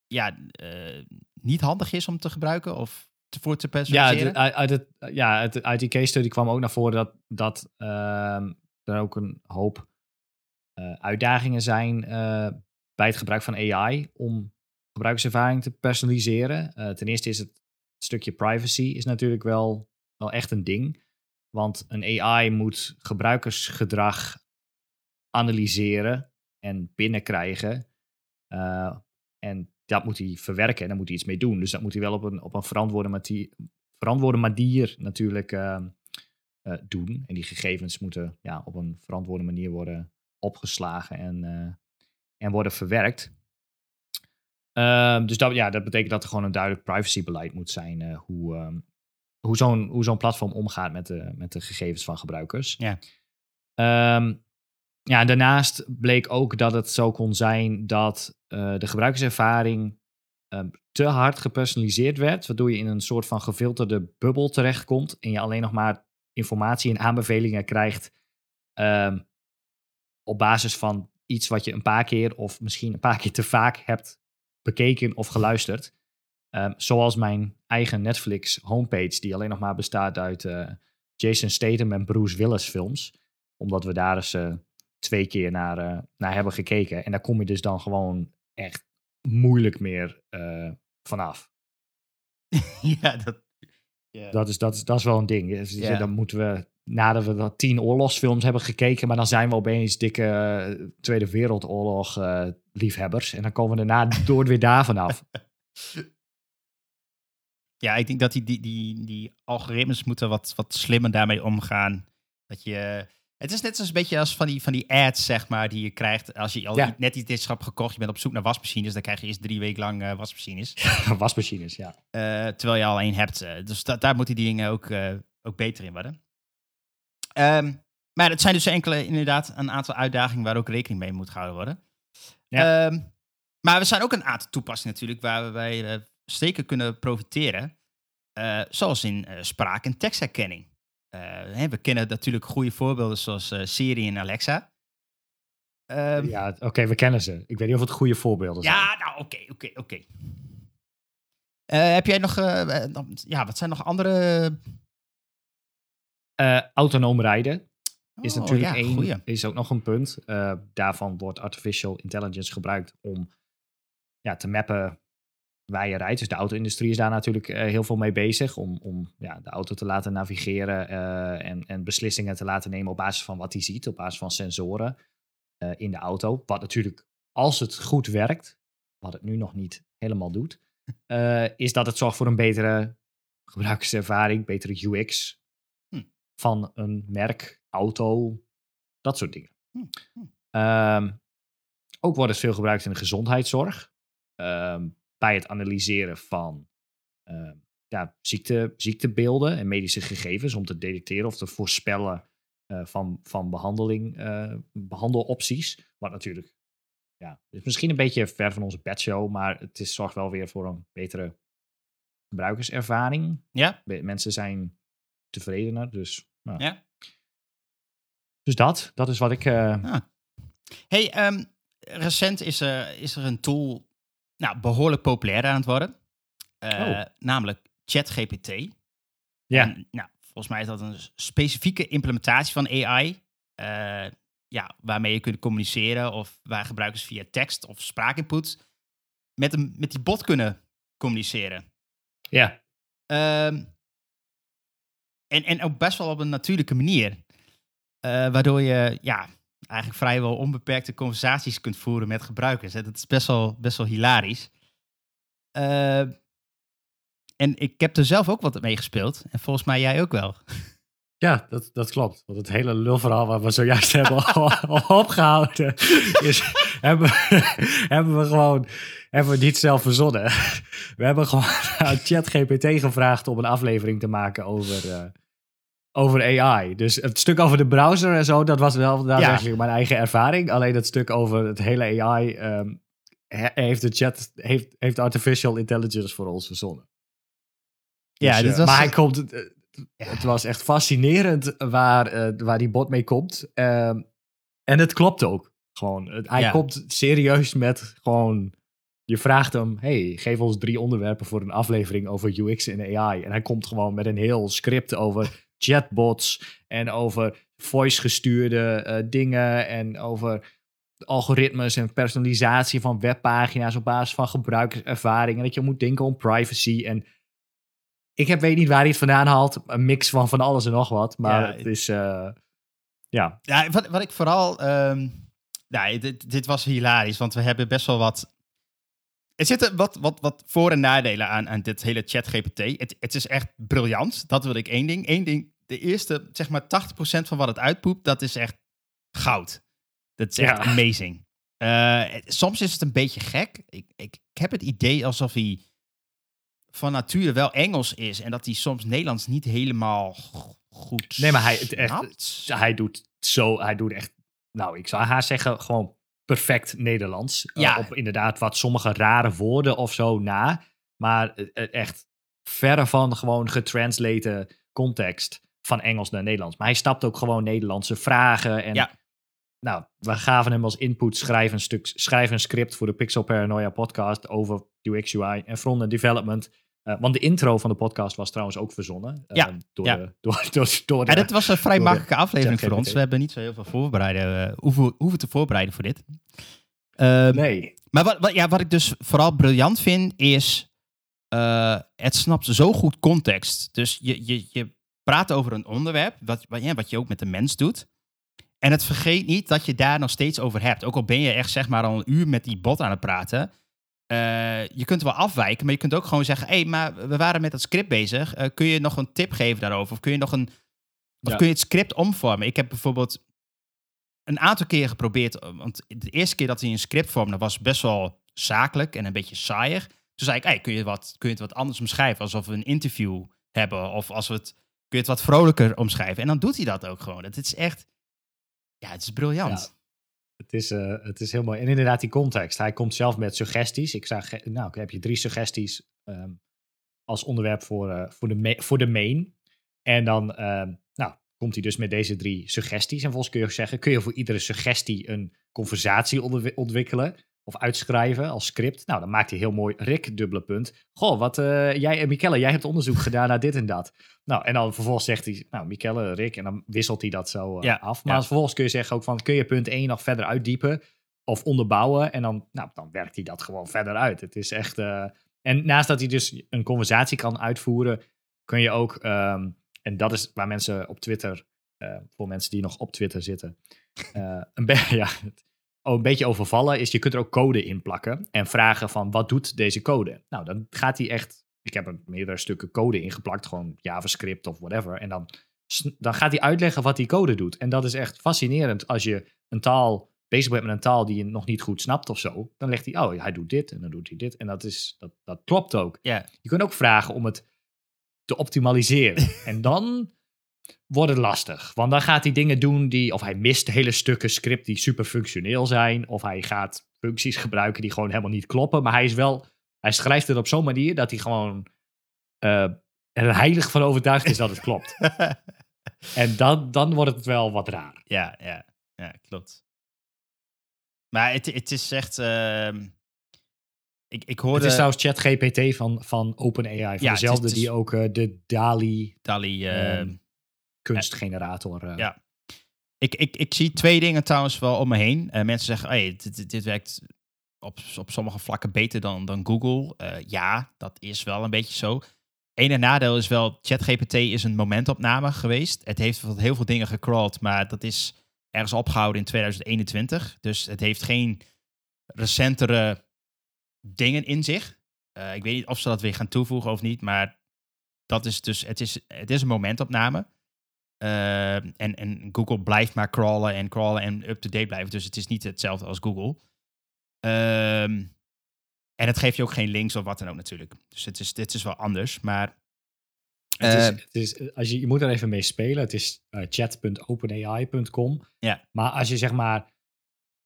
ja, eh, niet handig is om te gebruiken of te, voor te Ja, personaliseren? de- uit, uit het, ja uit, uit die case study kwam ook naar voren dat, dat ehm, er ook een hoop uitdagingen zijn bij het gebruik van AI om gebruikerservaring te personaliseren. Eh, ten eerste is het stukje privacy is natuurlijk wel, wel echt een ding. Want een AI moet gebruikersgedrag analyseren en binnenkrijgen. Eh, en dat moet hij verwerken en daar moet hij iets mee doen. Dus dat moet hij wel op een, op een verantwoorde, mati- verantwoorde manier natuurlijk ehm, eh, doen. En die gegevens moeten ja, op een verantwoorde manier worden opgeslagen en, en worden verwerkt. Ehm, dus dat, ja, dat betekent dat er gewoon een duidelijk privacybeleid moet zijn. eh, hoe ehm, hoe zo'n hoe zo'n platform omgaat met de, met de gegevens van gebruikers. Ja. Ehm, ja, daarnaast bleek ook dat het zo kon zijn dat eh, de gebruikerservaring te hard gepersonaliseerd werd, waardoor je in een soort van gefilterde bubbel terechtkomt en je alleen nog maar informatie en aanbevelingen krijgt op basis van iets wat je een paar keer of misschien een paar keer te vaak hebt bekeken of geluisterd. Ehm, zoals mijn eigen Netflix homepage, die alleen nog maar bestaat uit eh, Jason Statham en Bruce Willis films. Omdat we daar eens eh, twee keer naar, eh, naar hebben gekeken. En daar kom je dus dan gewoon echt moeilijk meer vanaf. *laughs* ja, dat. Dat is, dat, is, dat is wel een ding. Dus Ja. Dan moeten we, nadat we dat tien oorlogsfilms hebben gekeken, maar dan zijn we opeens dikke eh, Tweede Wereldoorlog eh, liefhebbers. En dan komen we daarna *laughs* door weer daar vanaf. ja, ik denk dat die, die, die, die algoritmes moeten wat, wat slimmer daarmee omgaan. Dat je... Het is net een beetje als van die, van die ads, zeg maar, die je krijgt als je al Ja. net iets hebt gekocht. Je bent op zoek naar wasmachines, dan krijg je eerst drie weken lang eh, wasmachines. *laughs* Wasmachines, ja. Terwijl je al één hebt. dus da- daar moeten die dingen ook, ook beter in worden. Ehm, maar het zijn dus enkele, inderdaad, een aantal uitdagingen waar ook rekening mee moet gehouden worden. Ja. Ehm, maar er zijn ook een aantal toepassingen natuurlijk waar we bij eh, zeker kunnen profiteren. Eh, zoals in eh, spraak- en tekstherkenning. Hè, we kennen natuurlijk goede voorbeelden zoals Siri en Alexa. Ehm, Ja, oké, we kennen ze. Ik weet niet of het goede voorbeelden zijn. ja, nou, oké, oké, oké. Heb jij nog, nog- ja, wat zijn nog andere... Eh, autonoom rijden is Oh, natuurlijk ja, één, goeie. is ook nog een punt. Eh, daarvan wordt artificial intelligence gebruikt om ja, te mappen waar je rijdt. Dus de auto-industrie is daar natuurlijk eh, heel veel mee bezig om, om ja, de auto te laten navigeren en, en beslissingen te laten nemen op basis van wat hij ziet, op basis van sensoren in de auto. Wat natuurlijk, als het goed werkt, wat het nu nog niet helemaal doet, is dat het zorgt voor een betere gebruikerservaring, betere UX. Van een merk, auto, dat soort dingen. Hm, hm. Ehm, ook wordt het veel gebruikt in de gezondheidszorg. Ehm, bij het analyseren van ehm, ja, ziekte, ziektebeelden en medische gegevens om te detecteren of te voorspellen eh, van, van behandeling, eh, behandelopties. Wat natuurlijk, ja, is misschien een beetje ver van onze bedshow, maar het is, zorgt wel weer voor een betere gebruikerservaring. Ja? Mensen zijn tevredener, dus nou, Ja. Dus dat, dat is wat ik... eh, Hey, ehm, recent is er, is er een tool nou, behoorlijk populair aan het worden. Eh, Oh. Namelijk ChatGPT. ja, En, nou, volgens mij is dat een specifieke implementatie van AI. eh, ja, waarmee je kunt communiceren of waar gebruikers via tekst of spraakinput met, een, met die bot kunnen communiceren. ja. Ehm, en, en ook best wel op een natuurlijke manier. Eh, waardoor je ja, eigenlijk vrijwel onbeperkte conversaties kunt voeren met gebruikers. Hè. Dat is best wel, best wel hilarisch. Eh, en ik heb er zelf ook wat mee gespeeld. En volgens mij jij ook wel. *laughs* Ja, dat, dat klopt. Want het hele lulverhaal wat we zojuist hebben opgehouden, is, hebben, *laughs* hebben we gewoon hebben we niet zelf verzonnen. *laughs* We hebben gewoon *laughs* aan ChatGPT gevraagd om een aflevering te maken over, eh, over AI. Dus het stuk over de browser en zo, dat was wel daadwerkelijk mijn eigen ervaring. Alleen het stuk over het hele AI ehm, he- heeft, de chat, heeft, heeft artificial intelligence voor ons verzonnen. Ja, Dus, dit eh, was- maar hij komt. eh, Ja. Het was echt fascinerend waar, waar die bot mee komt. Ehm, en het klopt ook. Gewoon. Het- hij Ja. komt serieus met gewoon. Je vraagt hem: hey, geef ons drie onderwerpen voor een aflevering over UX en AI. En hij komt gewoon met een heel script over chatbots en over voice gestuurde eh, dingen en over algoritmes en personalisatie van webpagina's op basis van gebruikerservaring. En dat je moet denken om privacy. En ik heb, weet niet waar hij het vandaan haalt. Een mix van van alles en nog wat. Maar Ja, het is, eh, ja. Ja, wat, wat ik vooral. ehm nou, dit, dit was hilarisch, want we hebben best wel wat. Er zitten wat, wat, wat voor- en nadelen aan, aan dit hele ChatGPT. Het, het is echt briljant. Dat wil ik één ding. Eén ding. De eerste, zeg maar 80% van wat het uitpoept, dat is echt goud. Dat is echt Ja. amazing. Eh, soms is het een beetje gek. Ik, ik, ik heb het idee alsof hij van nature wel Engels is en dat hij soms Nederlands niet helemaal go- goed Nee, maar hij- het echt-. Hij doet zo, hij doet echt, nou, ik zou haar zeggen, gewoon perfect Nederlands. Eh, Ja. op inderdaad wat sommige rare woorden of zo na. Maar eh, eh, echt verre van gewoon getranslaten context van Engels naar Nederlands. Maar hij stapt ook gewoon Nederlandse vragen. En Ja. nou, we gaven hem als input, schrijf een, stuk, schrijf een script voor de Pixel Paranoia podcast over UX, UI en front-end development. Eh, want de intro van de podcast was trouwens ook verzonnen. eh, Ja, door, ja. De, *laughs* door, door, door de, Ja, dit was een vrij makkelijke aflevering voor ons. We hebben niet zo heel veel voorbereiden, eh, hoeven, hoeven te voorbereiden voor dit. Ehm, Nee. Maar wat, wat, ja, wat ik dus vooral briljant vind, is het snapt zo goed context. Dus je, je, je praat over een onderwerp, wat, wat, ja, wat je ook met de mens doet. En het vergeet niet dat je daar nog steeds over hebt. Ook al ben je echt zeg maar al een uur met die bot aan het praten. Eh, je kunt wel afwijken, maar je kunt ook gewoon zeggen... hé, hey, maar we waren met het script bezig. Eh, kun je nog een tip geven daarover? Of kun je nog een... Of Ja. kun je het script omvormen? Ik heb bijvoorbeeld een aantal keer geprobeerd... eh, want de eerste keer dat hij een script vormde... was best wel zakelijk en een beetje saaiig. Toen zei ik, hey, kun, je wat, kun je het wat anders omschrijven? Alsof we een interview hebben. Of als we het, kun je het wat vrolijker omschrijven? En dan doet hij dat ook gewoon. Het is echt... Ja, het is briljant. Het is, eh, het is heel mooi. En inderdaad, die context. Hij komt zelf met suggesties. Ik zag, eh, nou, heb je drie suggesties ehm, als onderwerp voor, eh, voor, de voor de main. En dan ehm, nou, komt hij dus met deze drie suggesties. En volgens kun je zeggen, kun je voor iedere suggestie een conversatie ontwikkelen of uitschrijven als script. Nou, dan maakt hij heel mooi Rick, dubbele punt. Goh, wat eh, jij en Michelle, jij hebt onderzoek gedaan naar dit en dat. Nou, en dan vervolgens zegt hij, nou, Michelle, Rick, en dan wisselt hij dat zo eh, Ja, af. Maar ja. vervolgens kun je zeggen ook van, kun je punt 1 nog verder uitdiepen of onderbouwen? En dan, nou, dan werkt hij dat gewoon verder uit. Het is echt... eh, en naast dat hij dus een conversatie kan uitvoeren, kun je ook, ehm, en dat is waar mensen op Twitter, eh, voor mensen die nog op Twitter zitten, eh, een, be- *laughs* ja, het- een beetje overvallen, is je kunt er ook code in plakken en vragen van wat doet deze code? Nou, dan gaat hij echt, ik heb er meerdere stukken code ingeplakt, gewoon JavaScript of whatever, en dan, dan gaat hij uitleggen wat die code doet. En dat is echt fascinerend als je een taal bezig bent met een taal die je nog niet goed snapt of zo, dan legt hij, oh, hij doet dit en dan doet hij dit. En dat, is, dat, dat klopt ook. Je kunt ook vragen om het te optimaliseren. *laughs* en dan wordt het lastig. Want dan gaat hij dingen doen die, of hij mist hele stukken script die super functioneel zijn, of hij gaat functies gebruiken die gewoon helemaal niet kloppen. Maar hij is wel, hij schrijft het op zo'n manier dat hij gewoon eh, er heilig van overtuigd is dat het klopt. *laughs* En dan, dan wordt het wel wat raar. Ja, ja, ja, klopt. Maar het, het is echt. ehm, ik, ik hoorde. Het is trouwens ChatGPT van, van OpenAI. Van Ja, dezelfde is- die ook eh, de DALI Dali. eh, Ehm, kunstgenerator... eh, Ja. ik, ik, ik zie twee dingen trouwens wel om me heen. Eh, mensen zeggen: hey, dit, dit, werkt op, op sommige vlakken beter dan, dan Google. Eh, ja, dat is wel een beetje zo. Ene nadeel is wel: ChatGPT is een momentopname geweest. Het heeft heel veel dingen gecrawled, maar dat is ergens opgehouden in 2021. Dus het heeft geen recentere dingen in zich. Ik weet niet of ze dat weer gaan toevoegen of niet, maar dat is dus, het is, het is een momentopname. Eh, en, en Google blijft maar crawlen en crawlen en up-to-date blijven. Dus het is niet hetzelfde als Google. Ehm, en het geeft je ook geen links of wat dan ook natuurlijk. Dus het is, dit is wel anders. Maar Het is, Eh, het is, als je, je moet er even mee spelen. Het is eh, chat.openai.com. Ja. Maar als je zeg maar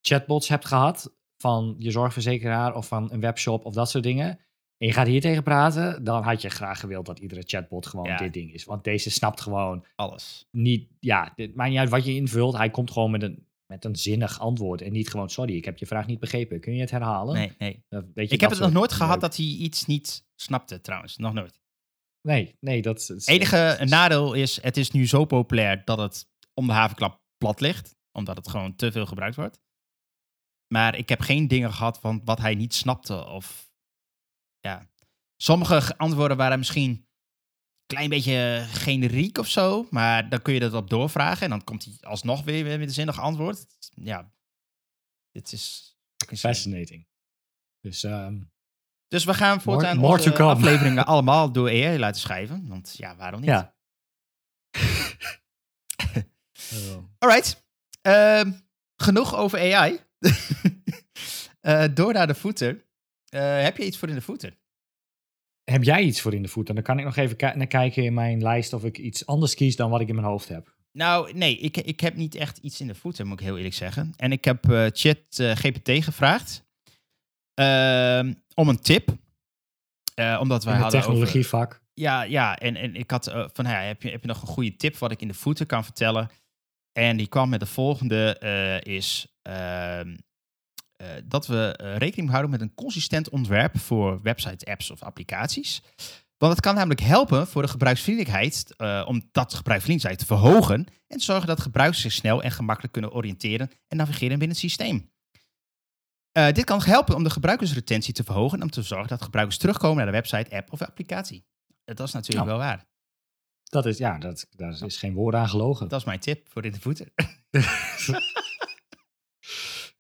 chatbots hebt gehad van je zorgverzekeraar of van een webshop of dat soort dingen. En je gaat hier tegen praten, dan had je graag gewild dat iedere chatbot gewoon Ja. dit ding is. Want deze snapt gewoon alles. niet, ja, het maakt niet uit wat je invult. Hij komt gewoon met een, met een zinnig antwoord. En niet gewoon, sorry, ik heb je vraag niet begrepen. Kun je het herhalen? Nee, nee. Weet je, Ik heb het nog nooit gehad leuk. dat hij iets niet snapte trouwens. Nog nooit. Nee, nee, dat is... Het enige nadeel is, het is nu zo populair dat het om de havenklap plat ligt. Omdat het gewoon te veel gebruikt wordt. Maar ik heb geen dingen gehad van wat hij niet snapte. Of ja. Sommige antwoorden waren misschien een klein beetje generiek of zo. Maar dan kun je dat op doorvragen. En dan komt hij alsnog weer met een zinnig antwoord. Ja. Dit is... Fascinating. Dus ehm, Dus we gaan voortaan more onze to come. afleveringen *laughs* allemaal door AI laten schrijven. Want ja, waarom niet? ja. *laughs* Alright. Ehm, genoeg over AI. *laughs* Eh, door naar de voeten. Eh, heb je iets voor in de voeten? Heb jij iets voor in de voet? En dan kan ik nog even naar kijken in mijn lijst of ik iets anders kies dan wat ik in mijn hoofd heb. Nou, nee, ik, ik heb niet echt iets in de voeten, moet ik heel eerlijk zeggen. En ik heb eh, Chat eh, GPT gevraagd ehm, om een tip. Omdat wij hadden over- technologievak. Ja, ja en, en ik had van, heb, je, heb je nog een goede tip wat ik in de voeten kan vertellen? En die kwam met de volgende, is eh, dat we eh, rekening houden met een consistent ontwerp voor websites, apps of applicaties. Want het kan namelijk helpen voor de gebruiksvriendelijkheid, eh, om dat gebruiksvriendelijkheid te verhogen en te zorgen dat gebruikers zich snel en gemakkelijk kunnen oriënteren en navigeren binnen het systeem. Dit kan helpen om de gebruikersretentie te verhogen en om te zorgen dat gebruikers terugkomen naar de website, app of applicatie. Dat is natuurlijk Nou. wel waar. Dat is, ja, dat, daar is geen woord aan gelogen. Dat is mijn tip voor in de voeten. *laughs*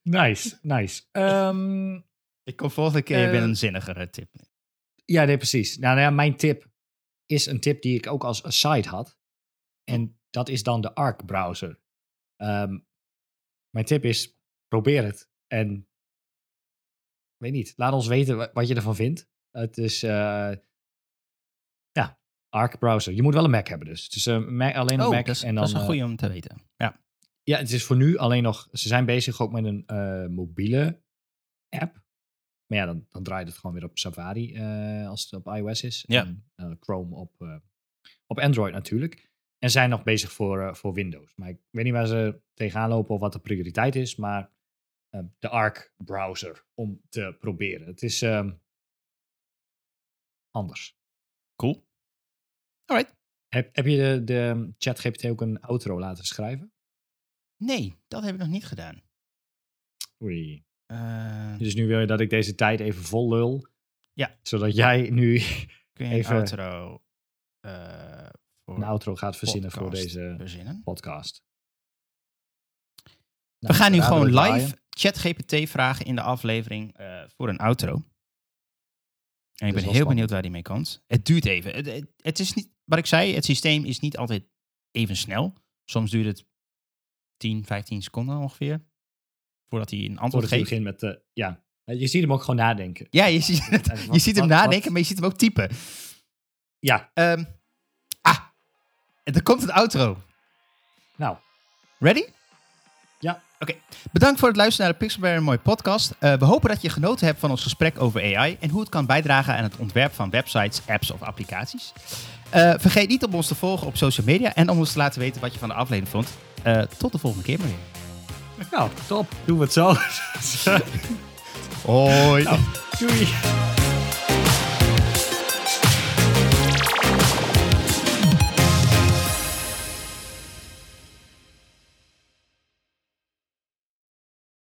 Nice, nice. Ehm, Ik kom volgende keer Eh, met een zinnigere tip. ja, nee, precies. Nou, nou ja, mijn tip is een tip die ik ook als aside had. En dat is dan de Arc browser. Ehm, mijn tip is, probeer het. En, weet niet, laat ons weten wa- wat je ervan vindt. Het is, eh, ja, Arc browser. Je moet wel een Mac hebben dus. Het is eh, Mac, alleen een Oh, Mac. dat is, en dan, dat is een eh, goede om te weten. Ja. Ja, het is voor nu alleen nog. Ze zijn bezig ook met een eh, mobiele app. Maar ja, dan, dan draait het gewoon weer op Safari eh, als het op iOS is. Ja. En eh, Chrome op, op Android natuurlijk. En zijn nog bezig voor, voor Windows. Maar ik weet niet waar ze tegenaan lopen of wat de prioriteit is. Maar de Arc browser om te proberen. Het is ehm, anders. Cool. Alright. Heb, heb je de, de ChatGPT ook een outro laten schrijven? Nee, dat heb ik nog niet gedaan. Oei. Eh, Dus nu wil je dat ik deze tijd even vol lul. Ja. Zodat jij nu *laughs* kun je even- een outro eh, voor een outro gaat verzinnen voor deze verzinnen? podcast. We Nou, gaan nu gewoon live ChatGPT vragen in de aflevering eh, voor een outro. En ik ben heel spannend. benieuwd waar die mee komt. Het duurt even. Het, het, het is niet, wat ik zei, het systeem is niet altijd even snel. Soms duurt het 10, 15 seconden ongeveer. Voordat hij een antwoord Voordat geeft. begint met, eh, ja. Je ziet hem ook gewoon nadenken. Ja, je ziet, je wat- ziet hem wat- nadenken, wat- maar je ziet hem ook typen. Ja, Ehm, ah, en er komt een outro. nou, Ready? Ja. Oké. Bedankt voor het luisteren naar de Pixelberry een Mooi podcast. Eh, we hopen dat je genoten hebt van ons gesprek over AI en hoe het kan bijdragen aan het ontwerp van websites, apps of applicaties. Eh, vergeet niet om ons te volgen op social media en om ons te laten weten wat je van de aflevering vond. Eh, tot de volgende keer maar weer. Nou, top. Doen we het zo. *laughs* Hoi. Nou, doei.